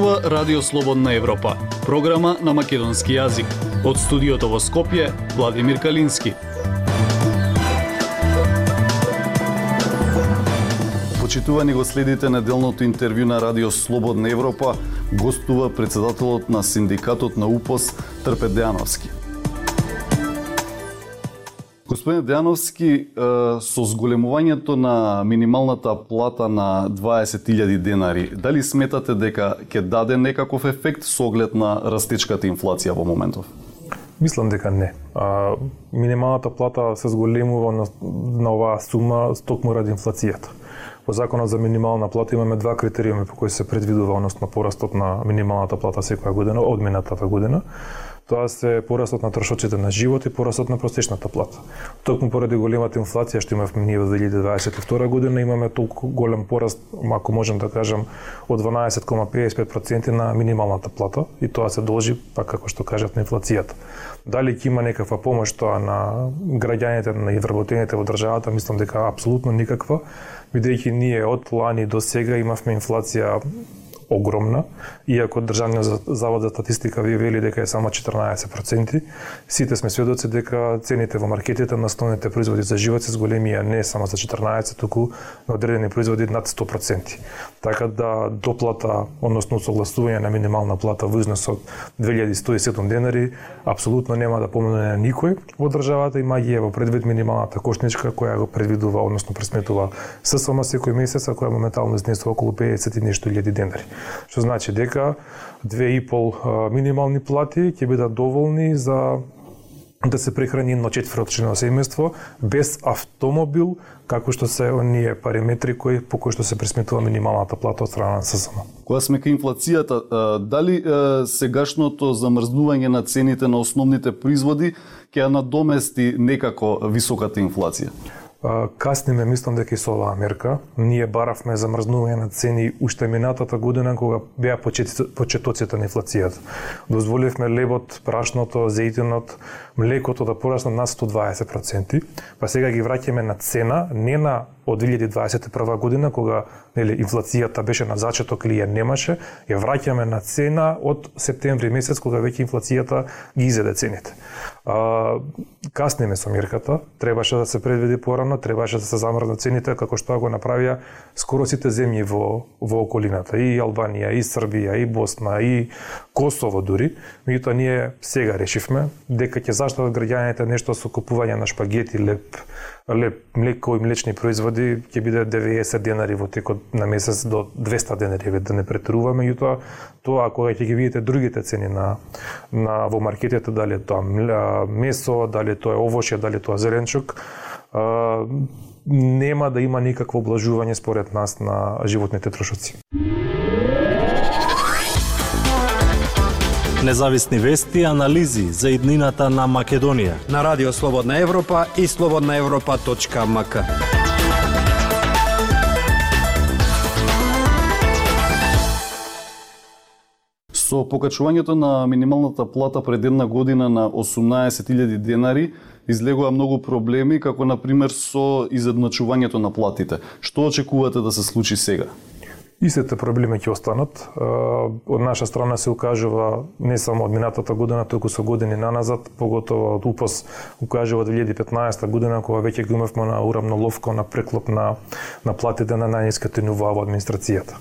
зборува Радио Слободна Европа, програма на македонски јазик. Од студиото во Скопје, Владимир Калински. Почитувани го следите неделното интервју на Радио Слободна Европа, гостува председателот на синдикатот на УПОС Трпе Дејановски. Господин Дејановски, со зголемувањето на минималната плата на 20.000 денари, дали сметате дека ќе даде некаков ефект со оглед на растечката инфлација во моментов? Мислам дека не. А, минималната плата се зголемува на, на оваа сума токму ради инфлацијата. Во законот за минимална плата имаме два критериуми по кои се предвидува односно порастот на минималната плата секоја година од минатата година тоа се порастот на трошоците на живот и порастот на просечната плата. Токму поради големата инфлација што имавме ние во 2022 година, имаме толку голем пораст, ако можем да кажам, од 12,55% на минималната плата и тоа се должи, па како што кажат, на инфлацијата. Дали ќе има некаква помош тоа на граѓаните, на вработените во државата, мислам дека апсолутно никаква, бидејќи ние од лани до сега имавме инфлација огромна, иако Државниот завод за статистика ви вели дека е само 14%, сите сме сведоци дека цените во маркетите на основните производи за живот се зголемија не само за 14, туку на одредени производи над 100%. Така да доплата, односно согласување на минимална плата во износ од 2107 денари, апсолутно нема да помине на никој во државата, има ги во предвид минималната кошничка која го предвидува, односно пресметува ССМ секој месец, а која моментално изнесува околу 50 и нешто илјади денари што значи дека две и пол минимални плати ќе бидат доволни за да се прехрани едно четврточно семејство без автомобил, како што се оние параметри кои по кои што се пресметува минималната плата од страна на ССМ. Кога сме кај инфлацијата, дали сегашното замрзнување на цените на основните производи ќе надомести некако високата инфлација? Касниме, мислам дека и со оваа мерка. Ние баравме замрзнување на цени уште минатата година кога беа почетоците на инфлацијата. Дозволивме лебот, прашното, зејтинот, млекото да пораснат на 120%, па сега ги враќаме на цена, не на од 2021 година кога нели инфлацијата беше на зачеток или ја немаше, ја враќаме на цена од септември месец кога веќе инфлацијата ги изеде цените. А, каснеме со мерката, требаше да се предвиди порано, требаше да се замрзнат цените како што го направија скоро сите земји во во околината, и Албанија, и Србија, и Босна, и Косово дури. Меѓутоа ние сега решивме дека ќе заштитат граѓаните нешто со купување на шпагети, леп, леп млеко и млечни производи ќе биде 90 денари во текот на месец до 200 денари, да не претеруваме, меѓутоа тоа кога ќе ги видите другите цени на, на во маркетите, дали е тоа месо, дали тоа е овошје, дали тоа зеленчук, а, нема да има никакво облажување според нас на животните трошоци. Независни вести и анализи за иднината на Македонија на Радио Слободна Европа и слободнаевропа.мк. Со покачувањето на минималната плата пред една година на 18.000 денари, излегува многу проблеми, како на пример со изедначувањето на платите. Што очекувате да се случи сега? Истите проблеми ќе останат. Од наша страна се укажува не само од минатата година, туку со години наназад, поготово од УПОС укажува 2015 година кога веќе го имавме на урамноловка на преклоп на на платите на најниските нива во администрацијата.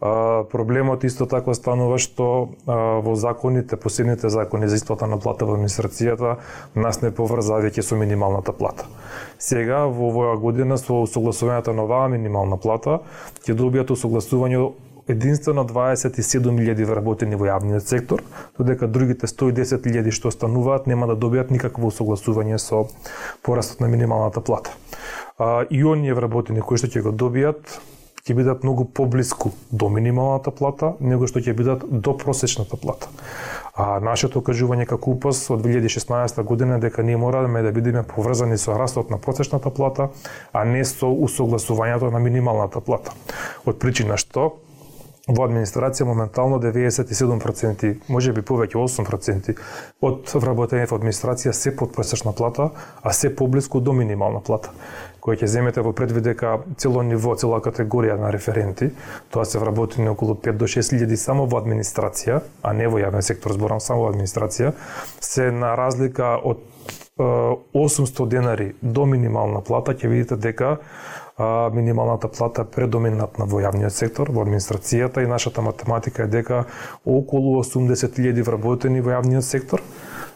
Проблемот исто така станува што во законите, посебните закони за исплата на плата во администрацијата нас не поврза веќе со минималната плата. Сега во оваа година со согласувањето на оваа минимална плата ќе добијат усогласување единствено 27.000 вработени во јавниот сектор, додека другите 110.000 што остануваат нема да добијат никакво усогласување со порастот на минималната плата. А, и оние вработени кои што ќе го добијат ќе бидат многу поблиску до минималната плата, него што ќе бидат до просечната плата. А нашето кажување како УПС од 2016 година дека ние мораме да бидеме поврзани со растот на просечната плата, а не со усогласувањето на минималната плата. Од причина што во администрација моментално 97%, може би повеќе 8% од вработените во администрација се под просечна плата, а се поблиску до минимална плата која ќе земете во предвид дека цело ниво, цела категорија на референти, тоа се вработени околу 5 до 6 илјади само во администрација, а не во јавен сектор, зборам само во администрација, се на разлика од 800 денари до минимална плата, ќе видите дека а, минималната плата е предоминатна во јавниот сектор, во администрацијата и нашата математика е дека околу 80.000 вработени во јавниот сектор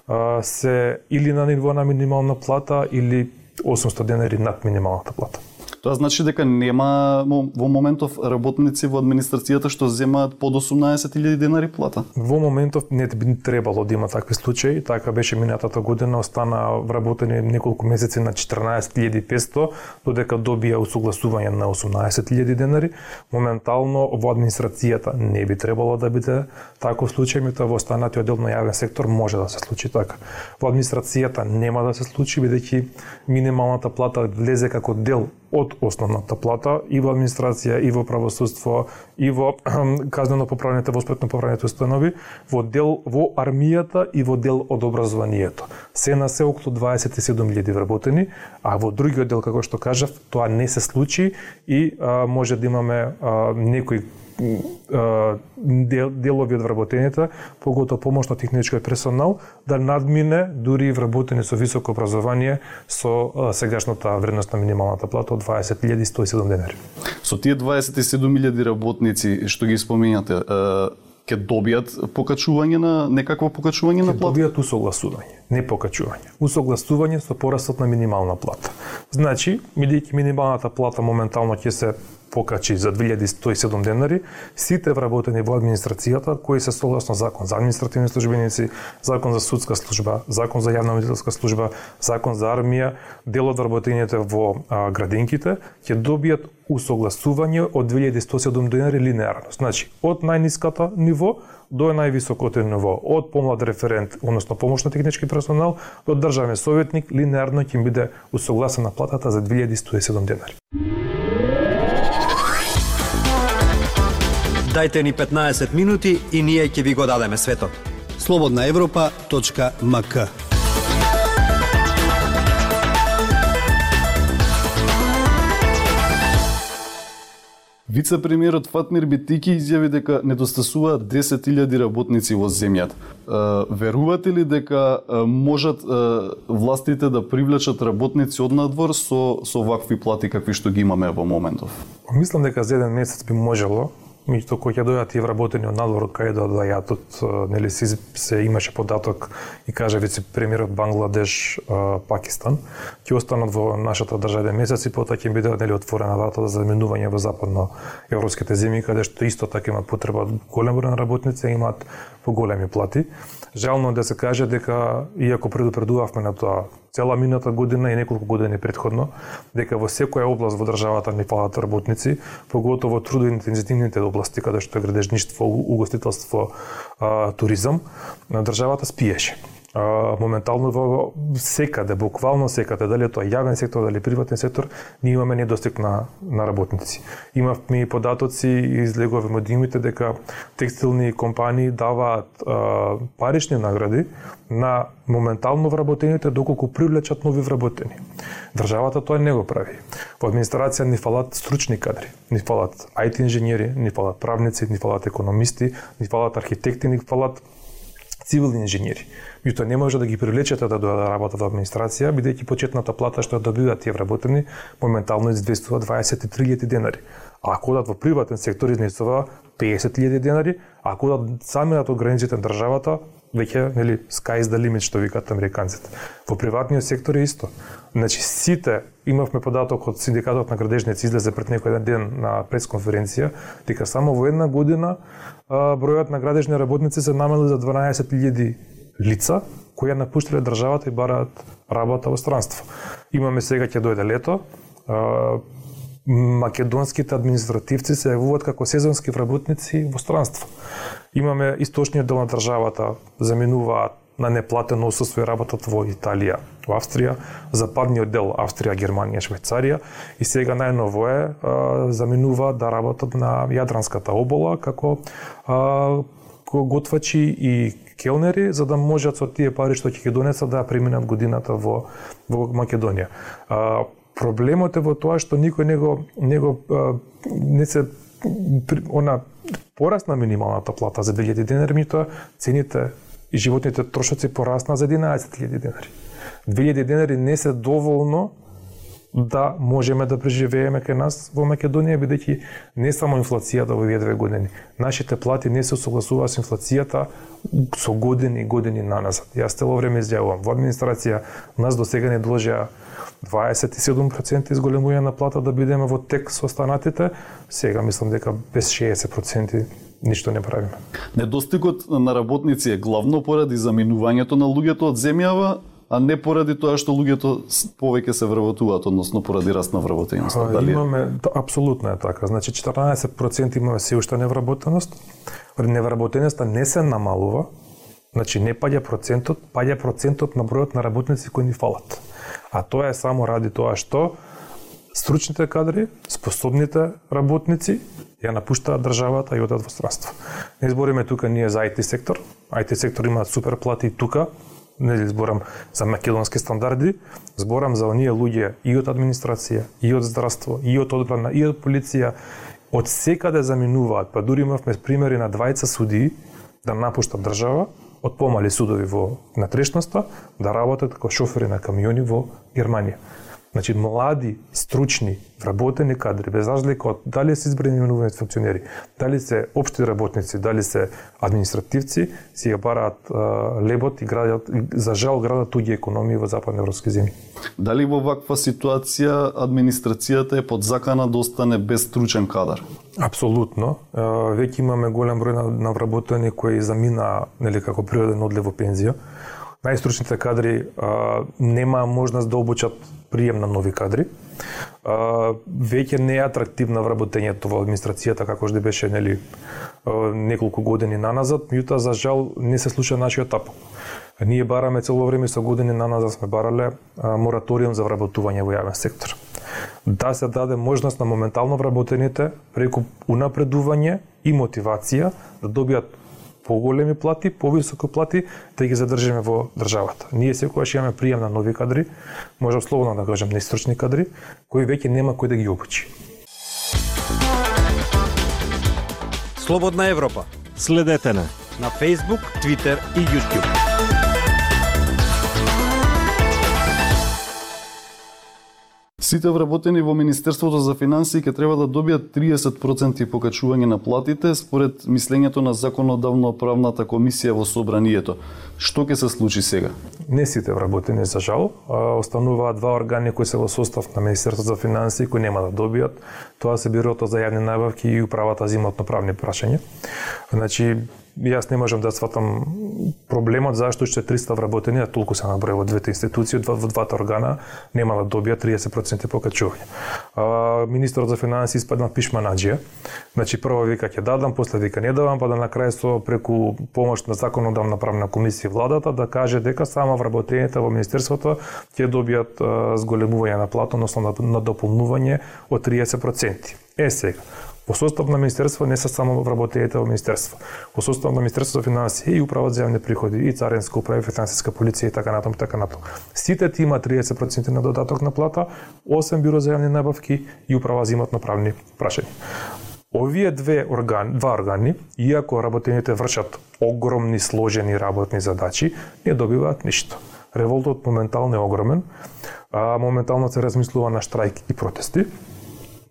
а, се или на ниво на минимална плата или 800 денари над минималната плата. Тоа значи дека нема во моментов работници во администрацијата што земаат под 18.000 денари плата. Во моментов не би требало да има такви случаи, така беше минатата година, остана вработени неколку месеци на 14.500, додека добија усогласување на 18.000 денари. Моментално во администрацијата не би требало да биде таков случај, меѓутоа во останатиот дел на јавен сектор може да се случи така. Во администрацијата нема да се случи бидејќи минималната плата влезе како дел од основната плата и во администрација, и во правосудство, и во казнено поправените, воспретно поправените установи, во дел во армијата и во дел од образованието. Се на се околу 27.000 вработени, а во другиот дел, како што кажав, тоа не се случи и а, може да имаме а, некои дел, делови од вработените, поготово помошно технички персонал, да надмине дури и вработени со високо образование со сегашната вредност на минималната плата од 20.107 денари. Со тие 27.000 работници што ги споминате, ќе добијат покачување на некакво покачување на плата? Добијат усогласување, не покачување. Усогласување со порастот на минимална плата. Значи, бидејќи минималната плата моментално ќе се покачи за 2107 денари, сите вработени во администрацијата, кои се согласно закон за административни службеници, закон за судска служба, закон за јавна медицинска служба, закон за армија, дел од вработените во а, градинките, ќе добијат усогласување од 2107 денари линеарно. Значи, од најниската ниво до највисокото ниво, од помлад референт, односно помошно технички персонал, до државен советник, линеарно ќе биде усогласена платата за 2107 денари. Дајте ни 15 минути и ние ќе ви го дадеме светот. Слободна Европа.мк Вице-премиерот Фатмир Битики изјави дека недостасуваат 10.000 работници во земјата. Верувате ли дека можат властите да привлечат работници од надвор со со вакви плати какви што ги имаме во моментов? Мислам дека за еден месец би можело, меѓутоа кога ќе дојдат и вработени од надвор од кај да доаѓаат од нели се, се имаше податок и каже вице премиерот Бангладеш Пакистан ќе останат во нашата држава месец и потоа ќе биде нели отворена врата за заменување во западно европските земји каде што исто така има потреба голем број на работници и имаат поголеми плати. Жално да се каже дека иако предупредувавме на тоа цела мината година и неколку години предходно, дека во секоја област во државата не фалат работници, поготово во трудоинтензитивните области, каде што е градежништво, угостителство, туризам, државата спиеше а, моментално во секаде, буквално секаде, дали тоа јавен сектор, дали приватен сектор, ние имаме недостиг на, на работници. Имавме и податоци излегове излегови модимите дека текстилни компании даваат а, парични награди на моментално вработените доколку привлечат нови вработени. Државата тоа не го прави. Во администрација ни фалат стручни кадри, ни фалат IT инженери, ни фалат правници, ни фалат економисти, ни фалат архитекти, ни фалат цивилни инженери. Меѓутоа не може да ги привлечете да дојдат да работат во администрација, бидејќи почетната плата што добиваат тие вработени моментално известува 23.000 денари. А ако одат во приватен сектор изнесува 50.000 денари, а ако одат сами од границите на државата, веќе нели sky is the limit што викаат американците. Во приватниот сектор е исто. Значи сите имавме податок од синдикатот на градежници излезе пред некој ден на пресконференција дека само во една година бројот на градежни работници се намали за 12.000 лица кои напуштиле државата и бараат работа во странство. Имаме сега ќе дојде лето, македонските административци се јавуваат како сезонски вработници во странство. Имаме источниот дел на државата, заминуваат на неплатено отсутство и работат во Италија, во Австрија, западниот дел Австрија, Германија, Швајцарија и сега најново е а, заминува да работат на Јадранската обола како а, готвачи и келнери за да можат со тие пари што ќе ги донесат да преминат годината во во Македонија. А, проблемот е во тоа што никој него него не а, не се она порасна минималната плата за 2000 денари, меѓутоа цените и животните трошоци порасна за 11.000 денари. 2000 денари не се доволно да можеме да преживееме кај нас во Македонија, бидејќи не само инфлацијата во овие две години. Нашите плати не се согласува со инфлацијата со години и години наназад. Јас цело време изјавувам. Во администрација нас до сега не доложија 27% изголемување на плата да бидеме во тек со останатите. Сега мислам дека без 60% ништо не правиме. Недостигот на работници е главно поради заминувањето на луѓето од земјава, а не поради тоа што луѓето повеќе се вработуваат, односно поради раст на вработеноста. Дали имаме да, апсолутно е така. Значи 14% имаме се уште невработеност. Невработеноста не се намалува. Значи не паѓа процентот, паѓа процентот на бројот на работници кои ни фалат. А тоа е само ради тоа што стручните кадри, способните работници ја напуштаат државата и одат во странство. Не збориме тука ние за IT сектор. IT сектор има супер плати тука, не зборам за македонски стандарди, зборам за оние луѓе и од администрација, и од здравство, и од одбрана, и од полиција, од секаде заминуваат, па дури имавме примери на двајца судии да напуштат држава, од помали судови во натрешноста, да работат како шофери на камиони во Германија. Значи, млади, стручни, вработени кадри, без разлика од дали се избрани именувани функционери, дали се општи работници, дали се административци, си ја бараат лебот и градат, за жал градат туѓи економии во западноевропски земји. Дали во ваква ситуација администрацијата е подзакана да остане без стручен кадар? Апсолутно. Веќе имаме голем број на, на вработени кои замина нели како природен одлев во пензија најстручните кадри а, нема можност да обучат прием на нови кадри. А, веќе не е атрактивна вработењето во администрацијата како што беше нели неколку години наназад, меѓутоа за жал не се слуша нашиот тапок. Ние бараме цело време со години наназад сме барале а, мораториум за вработување во јавен сектор. Да се даде можност на моментално вработените преку унапредување и мотивација да добијат поголеми плати, повисоко плати, да ги задржиме во државата. Ние секогаш имаме пријем на нови кадри, можам слободно да кажам неистручни кадри, кои веќе нема кој да ги обучи. Слободна Европа. Следете на на Facebook, Twitter и YouTube. Сите вработени во Министерството за финансии ќе треба да добијат 30% покачување на платите според мислењето на законодавно правната комисија во собранието. Што ќе се случи сега? Не сите вработени за жал, остануваат два органи кои се во состав на Министерството за финансии кои нема да добијат. Тоа се бирото за јавни набавки и управата за имотно правни прашања. Значи јас не можам да сватам проблемот зашто уште 300 вработени, а толку се наброја во двете институции, во двата органа нема да добија 30% покачување. А, министерот за финансии испадна пишманаџија. Значи прво вика ќе дадам, после вика не давам, па да на крај со преку помош на законодавна правна комисија владата да каже дека само вработените во министерството ќе добијат зголемување на плата, односно на, на дополнување од 30%. Е сега, Во состав на Министерство не се само вработените во Министерство. Во состав на Министерство за финансии и Управа за јавни приходи, и Царинска управа, и Финансиска полиција и така натаму, така натаму. Сите ти има 30% на додаток на плата, 8 Бюро за јавни набавки и Управа за имотно правни прашања. Овие две органи, два органи, иако работените вршат огромни сложени работни задачи, не добиваат ништо. Револтот моментално е огромен, а моментално се размислува на штрајк и протести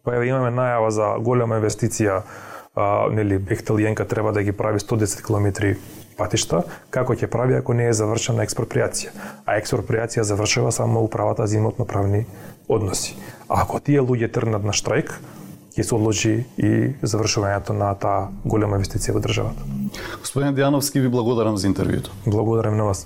Па еве имаме најава за голема инвестиција, а, нели Бехтел Јенка треба да ги прави 110 км патишта, како ќе прави ако не е завршена експроприација. А експроприација завршува само управата за имотно правни односи. А ако тие луѓе трнат на штрајк, ќе се одложи и завршувањето на таа голема инвестиција во државата. Господин Дијановски, ви благодарам за интервјуто. Благодарам на вас.